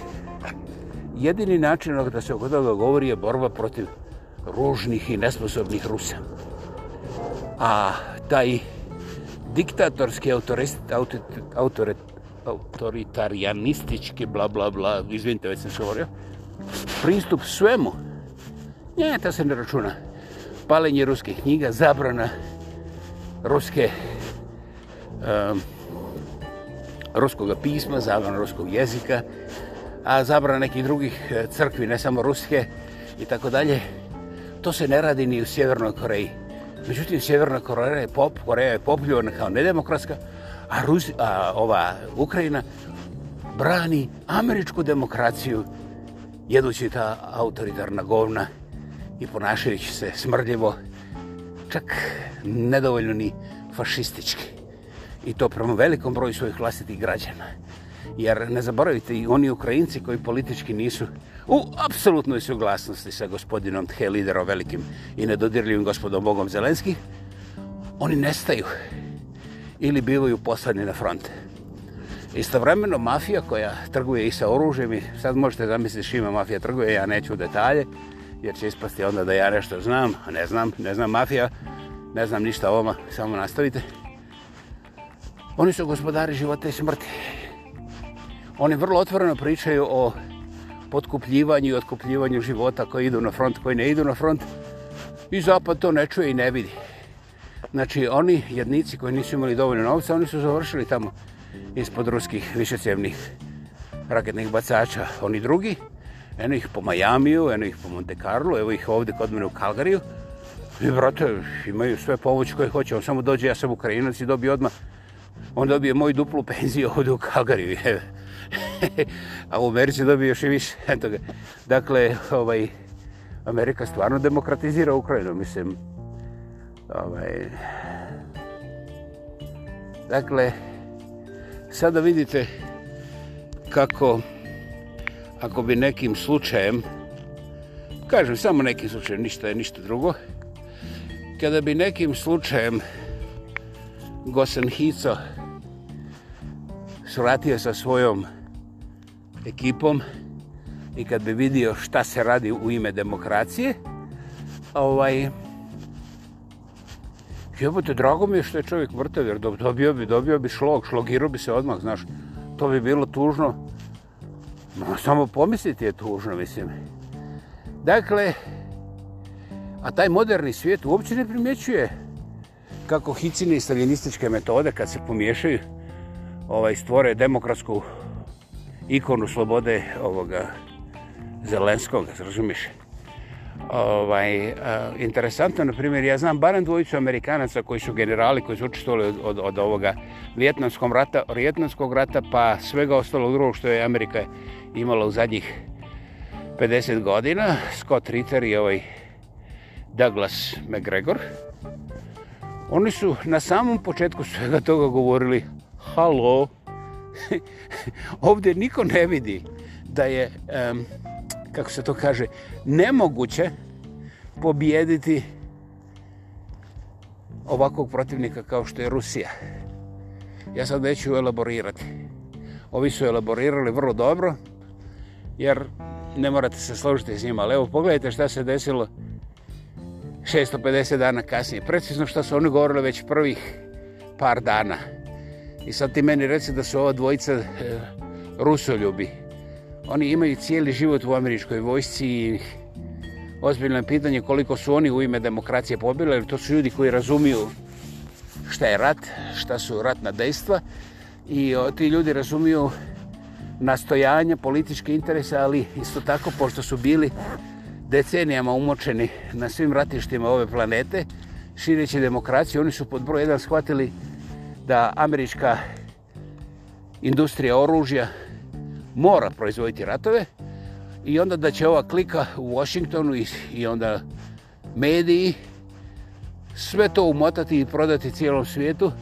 jedini način da se oko toga govori je borba protiv ružnih i nesposobnih Rusa. A taj diktatorski autorist, autorit, autorit, autoritarianistički, bla, bla, bla, izvinite, već sam se govorio, pristup svemu, nije, to se ne računa, palenje ruske knjiga, zabrana ruske knjiga, e, ehm, ruskog pisma, zabrana ruskog jezika, a zabrana nekih drugih e, crkvi, ne samo ruske i tako dalje. To se ne radi ni u Sjevernoj Koreji. Međutim, Sjeverna Koreja je, pop, Koreja je popljivana kao nedemokratska, a, Rus, a ova Ukrajina brani američku demokraciju jedući ta autoritarna govna i ponašajući se smrljivo, čak nedovoljno ni fašistički i to prema velikom broju svojih vlastitih građana. Jer ne zaboravite i oni Ukrajinci koji politički nisu u apsolutnoj suglasnosti sa gospodinom Tche, liderom velikim i nedodirljivim gospodom Bogom Zelenski, oni nestaju ili bivaju poslani na fronte. Istovremeno mafija koja trguje i sa oružjem i sad možete zamisliti šima mafija trguje, ja neću u detalje jer će ispasti onda da ja nešto znam, a ne znam, ne znam mafija, ne znam ništa ovoma, samo nastavite. Oni su gospodari života i smrti. Oni vrlo otvoreno pričaju o podkupljivanju i otkupljivanju života koji idu na front, koji ne idu na front. I zapad to ne čuje i ne vidi. Znači, oni jednici koji nisu imali dovoljno novca, oni su završili tamo ispod ruskih višecevnih raketnih bacača. Oni drugi, eno ih po Majamiju, eno ih po Monte Carlo, evo ih ovdje kod mene u Kalgariju. I, brate, imaju sve pomoć koje hoće. On samo dođe, ja sam Ukrajinac i dobiju odmah on dobije moju duplu penziju ovdje u Kagariju. A u Americi dobije još i više. dakle, ovaj, Amerika stvarno demokratizira Ukrajinu, mislim. Ovaj, dakle, sada vidite kako ako bi nekim slučajem kažem samo nekim slučajem ništa je ništa drugo kada bi nekim slučajem Gosen Hico svratio sa svojom ekipom i kad bi vidio šta se radi u ime demokracije, ovaj, jebote, drago mi je što je čovjek mrtav, jer dobio bi, dobio bi šlog, šlogirao bi se odmah, znaš, to bi bilo tužno. No, samo pomisliti je tužno, mislim. Dakle, a taj moderni svijet uopće ne primjećuje, kako hicine i staljinističke metode kad se pomiješaju ovaj stvore demokratsku ikonu slobode ovoga Zelenskog, razumiješ? Ovaj, e, interesantno, na primjer, ja znam barem dvojicu Amerikanaca koji su generali koji su učestvali od, od, od ovoga Vjetnamskog rata, Vjetnamskog rata pa svega ostalo drugo što je Amerika imala u zadnjih 50 godina, Scott Ritter i ovaj Douglas McGregor, uh, oni su na samom početku svega toga govorili halo, ovdje niko ne vidi da je, um, kako se to kaže, nemoguće pobijediti ovakvog protivnika kao što je Rusija. Ja sad neću elaborirati. Ovi su elaborirali vrlo dobro, jer ne morate se složiti s njima. Ali evo, pogledajte šta se desilo 650 dana kasnije. Precizno što su oni govorili već prvih par dana. I sad ti meni reci da su ova dvojica e, rusoljubi. Oni imaju cijeli život u američkoj vojsci i ozbiljno je pitanje koliko su oni u ime demokracije pobili, jer to su ljudi koji razumiju šta je rat, šta su ratna dejstva. I o, ti ljudi razumiju nastojanja, političke interese, ali isto tako, pošto su bili decenijama umočeni na svim ratištima ove planete, šireći demokraciju, oni su pod broj jedan shvatili da američka industrija oružja mora proizvojiti ratove i onda da će ova klika u Washingtonu i, i onda mediji sve to umotati i prodati cijelom svijetu,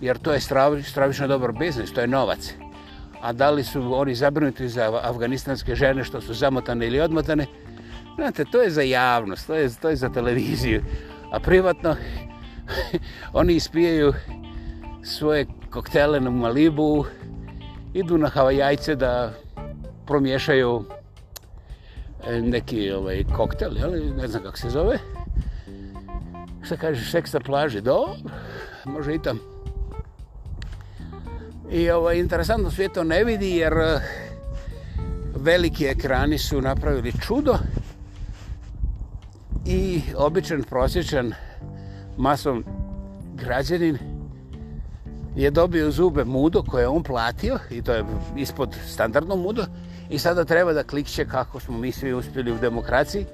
jer to je stravi, stravično dobar biznis, to je novac. A da li su oni zabrinuti za afganistanske žene što su zamotane ili odmotane, Znate, to je za javnost, to je, to je za televiziju. A privatno, oni ispijaju svoje koktele na Malibu, idu na Havajajce da promiješaju e, neki ovaj, koktel, jel? ne znam kako se zove. Šta kažeš, seks na plaži, do, može i tam. I ovaj, interesantno svijet to ne vidi jer e, veliki ekrani su napravili čudo i običan prosječan masom građanin je dobio zube mudo koje je on platio i to je ispod standardno mudo i sada treba da klikće kako smo mi svi uspjeli u demokraciji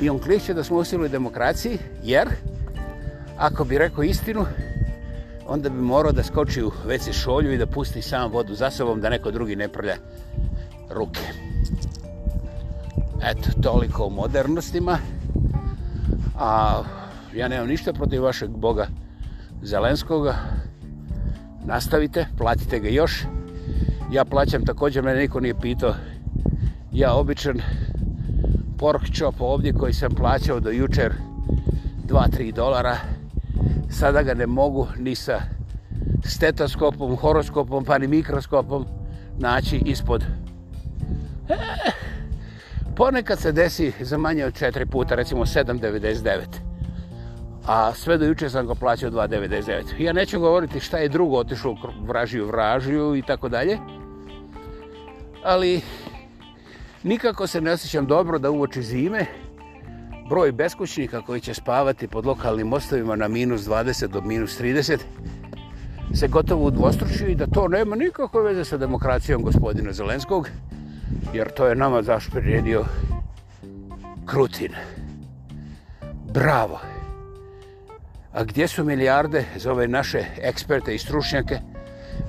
i on klikće da smo uspjeli u demokraciji jer ako bi rekao istinu onda bi morao da skoči u veci šolju i da pusti sam vodu za sobom da neko drugi ne prlja ruke. Eto, toliko u modernostima a ja nemam ništa protiv vašeg boga Zelenskoga nastavite, platite ga još ja plaćam također me niko nije pitao ja običan pork chop ovdje koji sam plaćao do jučer 2-3 dolara sada ga ne mogu ni sa stetoskopom horoskopom pa ni mikroskopom naći ispod e, ponekad se desi za manje od četiri puta, recimo 7.99. A sve do juče sam ga plaćao 2.99. Ja neću govoriti šta je drugo otišao vražiju vražiju i tako dalje. Ali nikako se ne osjećam dobro da uoči zime broj beskućnika koji će spavati pod lokalnim ostavima na minus 20 do minus 30 se gotovo udvostručuju i da to nema nikakve veze sa demokracijom gospodina Zelenskog jer to je nama zašpredio Krutin. Bravo! A gdje su milijarde za ove naše eksperte i stručnjake?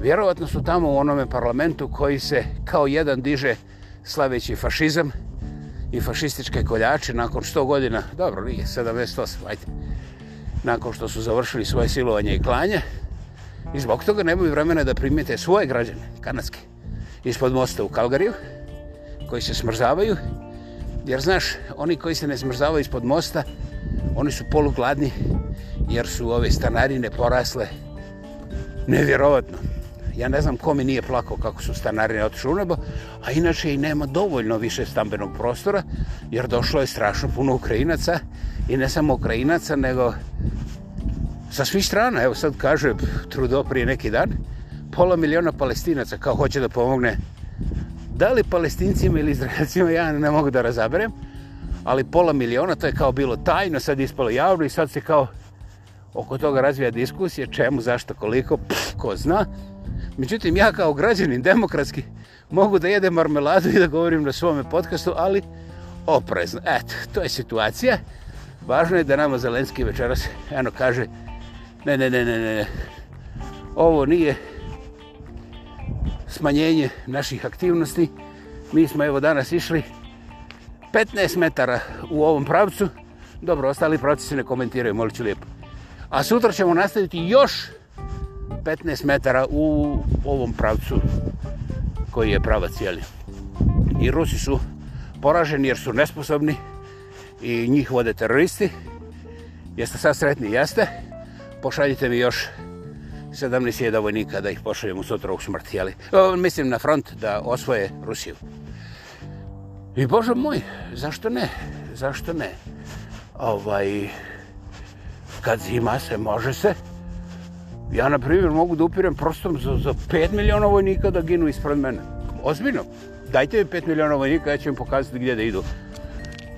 Vjerovatno su tamo u onome parlamentu koji se kao jedan diže slaveći fašizam i fašističke koljače nakon 100 godina, dobro, nije, 78, ajde, nakon što su završili svoje silovanje i klanje, i zbog toga nemaju vremena da primijete svoje građane, kanadske, ispod mosta u Kalgariju, koji se smrzavaju. Jer znaš, oni koji se ne smrzavaju ispod mosta, oni su polugladni jer su ove stanarine porasle nevjerovatno. Ja ne znam kom nije plakao kako su stanarine otišli u nebo, a inače i nema dovoljno više stambenog prostora jer došlo je strašno puno Ukrajinaca i ne samo Ukrajinaca nego sa svih strana, evo sad kaže Trudo prije neki dan, pola miliona palestinaca kao hoće da pomogne Ukrajinaca Da li palestincima ili izraelcima, ja ne mogu da razaberem, ali pola miliona, to je kao bilo tajno, sad ispalo javno i sad se kao oko toga razvija diskusija, čemu, zašto, koliko, pff, ko zna. Međutim, ja kao građanin, demokratski, mogu da jedem marmeladu i da govorim na svome podcastu, ali oprezno. Eto, to je situacija. Važno je da nama Zelenski večeras, eno, kaže, ne, ne, ne, ne, ne, ovo nije smanjenje naših aktivnosti. Mi smo evo danas išli 15 metara u ovom pravcu. Dobro, ostali pravci se ne komentiraju, molit ću lijepo. A sutra ćemo nastaviti još 15 metara u ovom pravcu koji je prava cijeli. I Rusi su poraženi jer su nesposobni i njih vode teroristi. Jeste sad sretni? Jeste. Pošaljite mi još 17.000 vojnika da ih pošaljem u sotrovog smrti, ali mislim na front da osvoje Rusiju. I Bože moj, zašto ne? Zašto ne? Ovaj, kad zima se, može se. Ja, na primjer, mogu da upirem prostom za, za 5 miliona vojnika da ginu ispred mene. Ozbiljno, dajte mi 5 miliona vojnika, ja ću im pokazati gdje da idu.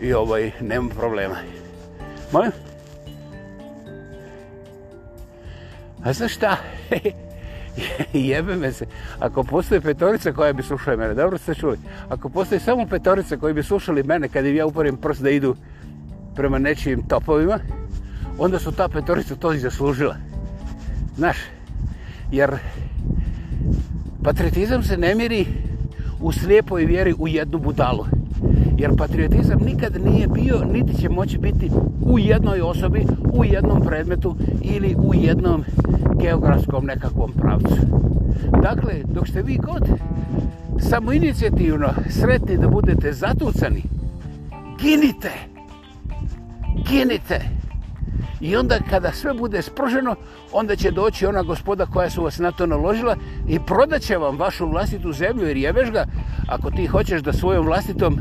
I ovaj, nema problema. Molim? A znaš šta? Jebe me se. Ako postoje petorica koja bi slušala mene, dobro ste čuli? Ako postoje samo petorica koji bi slušali mene kada im ja uporim prst da idu prema nečijim topovima, onda su ta petorica to i zaslužila. Znaš, jer patriotizam se ne miri u slijepoj vjeri u jednu budalu. Jer patriotizam nikad nije bio, niti će moći biti u jednoj osobi, u jednom predmetu ili u jednom geografskom nekakvom pravcu. Dakle, dok ste vi god samo inicijativno sretni da budete zatucani, ginite! Ginite! I onda kada sve bude sproženo, onda će doći ona gospoda koja su vas na to naložila i prodaće vam vašu vlastitu zemlju jer je vežga ako ti hoćeš da svojom vlastitom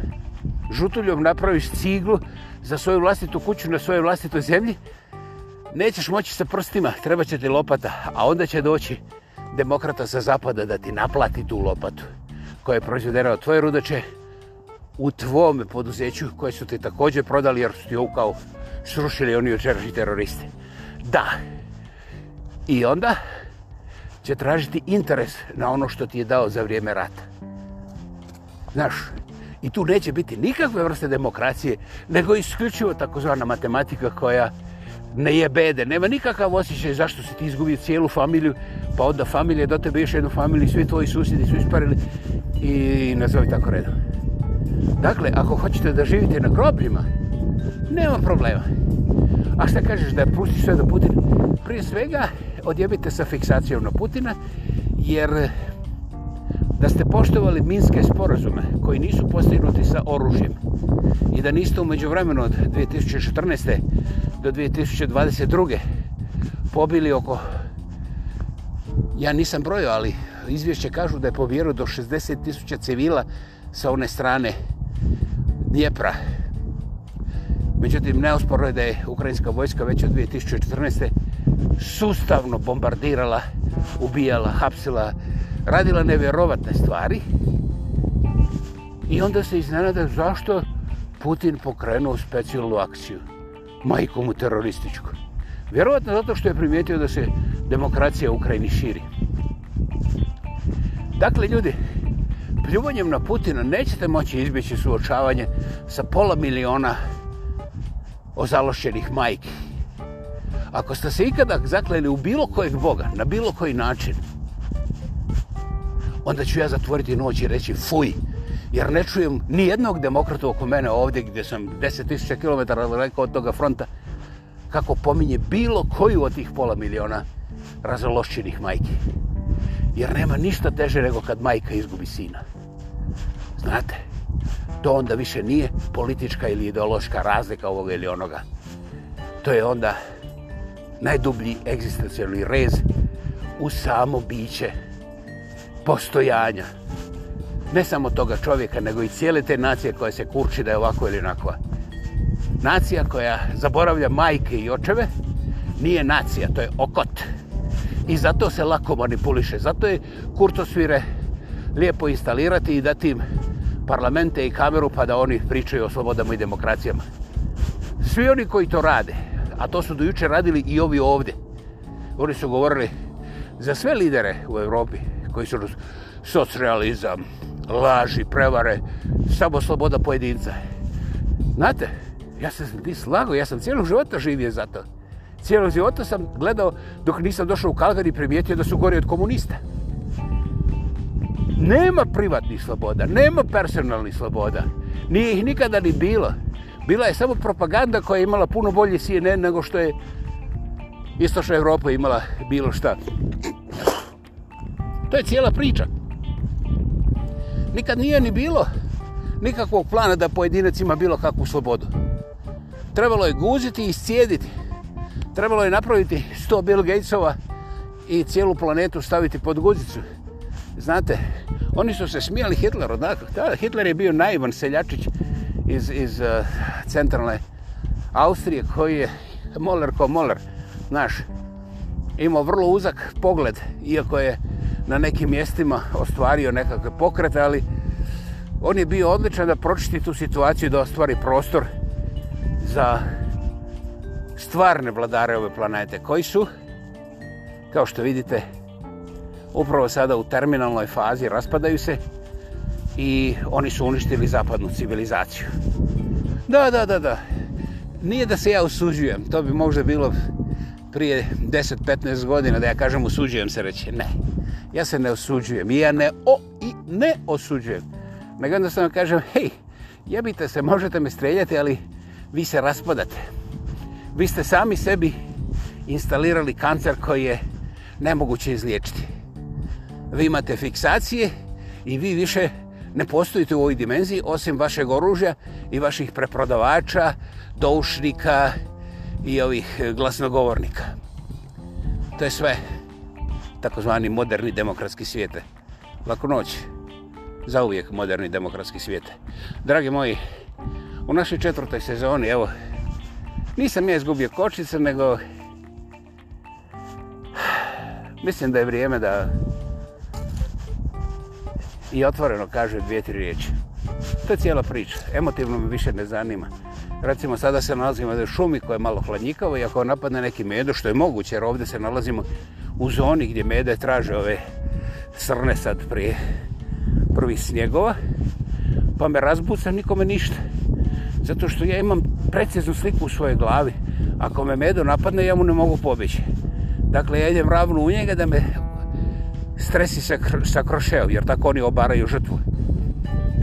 žutuljom napraviš ciglu za svoju vlastitu kuću na svojoj vlastitoj zemlji, nećeš moći sa prstima, treba će ti lopata, a onda će doći demokrata sa zapada da ti naplati tu lopatu koja je proizvedena od tvoje rudače u tvome poduzeću koje su ti također prodali jer su ti ukao srušili oni očerši teroriste. Da. I onda će tražiti interes na ono što ti je dao za vrijeme rata. Znaš, i tu neće biti nikakve vrste demokracije, nego isključivo takozvana matematika koja ne je bede. Nema nikakav osjećaj zašto si ti izgubio cijelu familiju, pa onda familije, do tebe još jednu familiju, svi tvoji susjedi su isparili i nazovi tako redom. Dakle, ako hoćete da živite na grobljima, nema problema. A šta kažeš da pustiš sve do Putina? Prije svega, odjebite sa fiksacijom na Putina, jer da ste poštovali minske sporazume koji nisu postignuti sa oružjem i da niste umeđu vremenu od 2014. do 2022. pobili oko, ja nisam brojio, ali izvješće kažu da je pobjero do 60.000 civila sa one strane Dnjepra. Međutim, neosporno je da je ukrajinska vojska već od 2014. sustavno bombardirala, ubijala, hapsila, radila neverovatne stvari i onda se iznenada zašto Putin pokrenuo specijalnu akciju, majkomu terorističku. Vjerovatno zato što je primijetio da se demokracija u Ukrajini širi. Dakle, ljudi, pljuvanjem na Putina nećete moći izbjeći suočavanje sa pola miliona ozalošćenih majki. Ako ste se ikada zakleli u bilo kojeg Boga, na bilo koji način, onda ću ja zatvoriti noć i reći fuj. Jer ne čujem ni jednog demokrata oko mene ovdje gdje sam 10.000 km daleko od toga fronta kako pominje bilo koju od tih pola miliona razlošćenih majki. Jer nema ništa teže nego kad majka izgubi sina. Znate, to onda više nije politička ili ideološka razlika ovoga ili onoga. To je onda najdublji egzistencijalni rez u samo biće postojanja. Ne samo toga čovjeka, nego i cijele te nacije koja se kurči da je ovako ili onako. Nacija koja zaboravlja majke i očeve nije nacija, to je okot. I zato se lako manipuliše. Zato je kurtosvire lijepo instalirati i dati im parlamente i kameru pa da oni pričaju o slobodama i demokracijama. Svi oni koji to rade, a to su dojuče radili i ovi ovdje, oni su govorili za sve lidere u Europi, koji su socrealizam, laži, prevare, samo sloboda pojedinca. Znate, ja sam ti slago, ja sam cijelog života živio za to. Cijelog života sam gledao dok nisam došao u Kalgar i primijetio da su gori od komunista. Nema privatnih sloboda, nema personalnih sloboda. Nije ih nikada ni bilo. Bila je samo propaganda koja je imala puno bolje CNN nego što je Istočna Evropa imala bilo šta. To je cijela priča. Nikad nije ni bilo nikakvog plana da pojedinac ima bilo kakvu slobodu. Trebalo je guziti i iscijediti. Trebalo je napraviti 100 Bill Gatesova i cijelu planetu staviti pod guzicu. Znate, oni su se smijali Hitleru. Dakle, Hitler je bio naivan seljačić iz, iz uh, centralne Austrije koji je Moller ko Moller, znaš, imao vrlo uzak pogled, iako je na nekim mjestima ostvario nekakve pokrete, ali on je bio odličan da pročiti tu situaciju i da ostvari prostor za stvarne vladare ove planete, koji su, kao što vidite, upravo sada u terminalnoj fazi raspadaju se i oni su uništili zapadnu civilizaciju. Da, da, da, da. Nije da se ja usuđujem, to bi možda bilo prije 10-15 godina da ja kažem usuđujem se reći ne. Ja se ne osuđujem, ja ne o i ne osuđujem. Nego onda sam kažem, hej, jebite se, možete me streljati, ali vi se raspadate. Vi ste sami sebi instalirali kancer koji je nemoguće izliječiti. Vi imate fiksacije i vi više ne postojite u ovoj dimenziji osim vašeg oružja i vaših preprodavača, doušnika i ovih glasnogovornika. To je sve. To je sve takozvani moderni demokratski svijete. Lako noć, zauvijek moderni demokratski svijete. Dragi moji, u našoj četvrtoj sezoni, evo, nisam ja izgubio kočice, nego mislim da je vrijeme da i otvoreno kaže dvije, tri riječi. To je cijela priča, emotivno mi više ne zanima. Recimo, sada se nalazimo u šumi koja je malo hladnjikava i ako napadne neki medo, što je moguće, jer ovdje se nalazimo u zoni gdje mede traže ove srne sad prije prvi snjegova. Pa me razbucam, nikome ništa. Zato što ja imam preciznu sliku u svojoj glavi. Ako me medo napadne, ja mu ne mogu pobeći. Dakle, ja idem ravno u njega da me stresi sa, sa krošeom, jer tako oni obaraju žrtvu.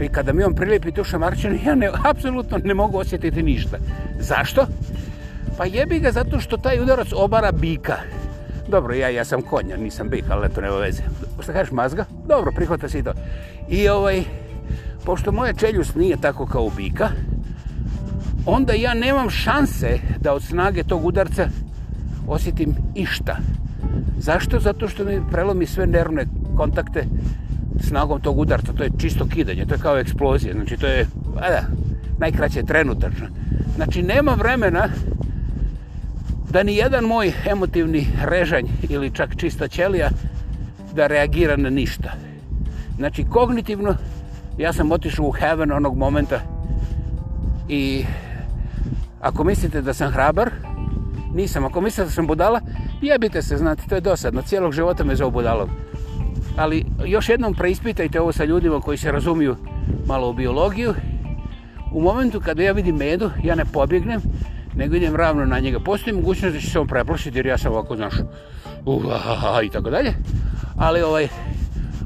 I kada mi on prilijepi tu šamarčinu, ja ne, apsolutno ne mogu osjetiti ništa. Zašto? Pa jebi ga zato što taj udarac obara bika. Dobro, ja, ja sam konja, nisam bik, ali to nema veze. Šta kažeš, mazga? Dobro, prihvata si to. I ovaj, pošto moja čeljus nije tako kao bika, onda ja nemam šanse da od snage tog udarca osjetim išta. Zašto? Zato što mi prelomi sve nervne kontakte snagom tog udarca. To je čisto kidanje, to je kao eksplozija. Znači, to je, ajda, najkraće trenutačno. Znači, nema vremena da ni jedan moj emotivni režanj ili čak čista ćelija da reagira na ništa. Znači, kognitivno, ja sam otišao u heaven onog momenta i ako mislite da sam hrabar, nisam. Ako mislite da sam budala, jebite se, znate, to je dosadno. Cijelog života me zove budalom. Ali još jednom preispitajte ovo sa ljudima koji se razumiju malo u biologiju. U momentu kada ja vidim medu, ja ne pobjegnem, nego idem ravno na njega. Postoji mogućnost da će se on preplašiti jer ja sam ovako, znaš, uva, uh, i tako dalje. Ali ovaj,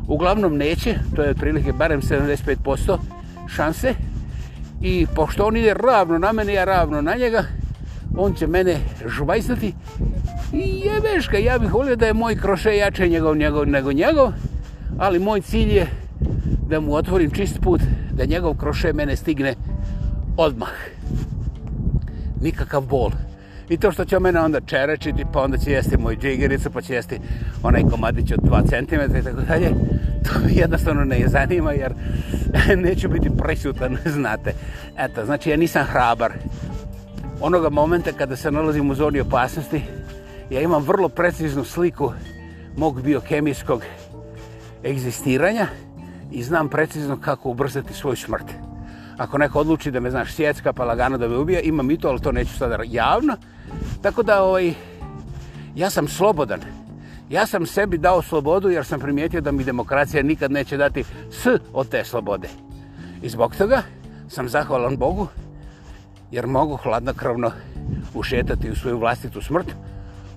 uglavnom neće, to je prilike barem 75% šanse. I pošto on ide ravno na mene, ja ravno na njega, on će mene žvajsnati. I jebeš ga, ja bih volio da je moj kroše jače njegov, njegov nego njegov, ali moj cilj je da mu otvorim čist put, da njegov kroše mene stigne odmah nikakav bol. I to što će o mene onda čerečiti, pa onda će jesti moju džigericu, pa će jesti onaj komadić od 2 cm i tako dalje, to mi jednostavno ne zanima jer neću biti prisutan, znate. Eto, znači ja nisam hrabar. Onoga momenta kada se nalazim u zoni opasnosti, ja imam vrlo preciznu sliku mog biokemijskog egzistiranja i znam precizno kako ubrzati svoju smrti ako neko odluči da me, znaš, sjecka pa lagano da me ubija, imam i to, ali to neću sada javno. Tako da, ovaj, ja sam slobodan. Ja sam sebi dao slobodu jer sam primijetio da mi demokracija nikad neće dati s od te slobode. I zbog toga sam zahvalan Bogu jer mogu hladnokrvno ušetati u svoju vlastitu smrtu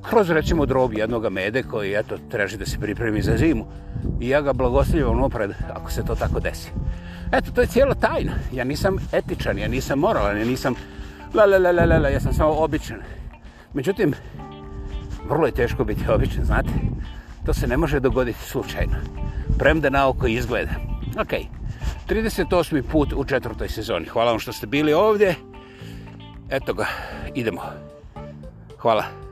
kroz recimo drob jednog mede koji eto, treži da se pripremi za zimu i ja ga blagosljivam opred ako se to tako desi. Eto, to je cijela tajna. Ja nisam etičan, ja nisam moralan, ja nisam la la la la la, la ja sam samo običan. Međutim, vrlo je teško biti običan, znate? To se ne može dogoditi slučajno. Premda na oko izgleda. Ok, 38. put u četvrtoj sezoni. Hvala vam što ste bili ovdje. Eto ga, idemo. Hvala.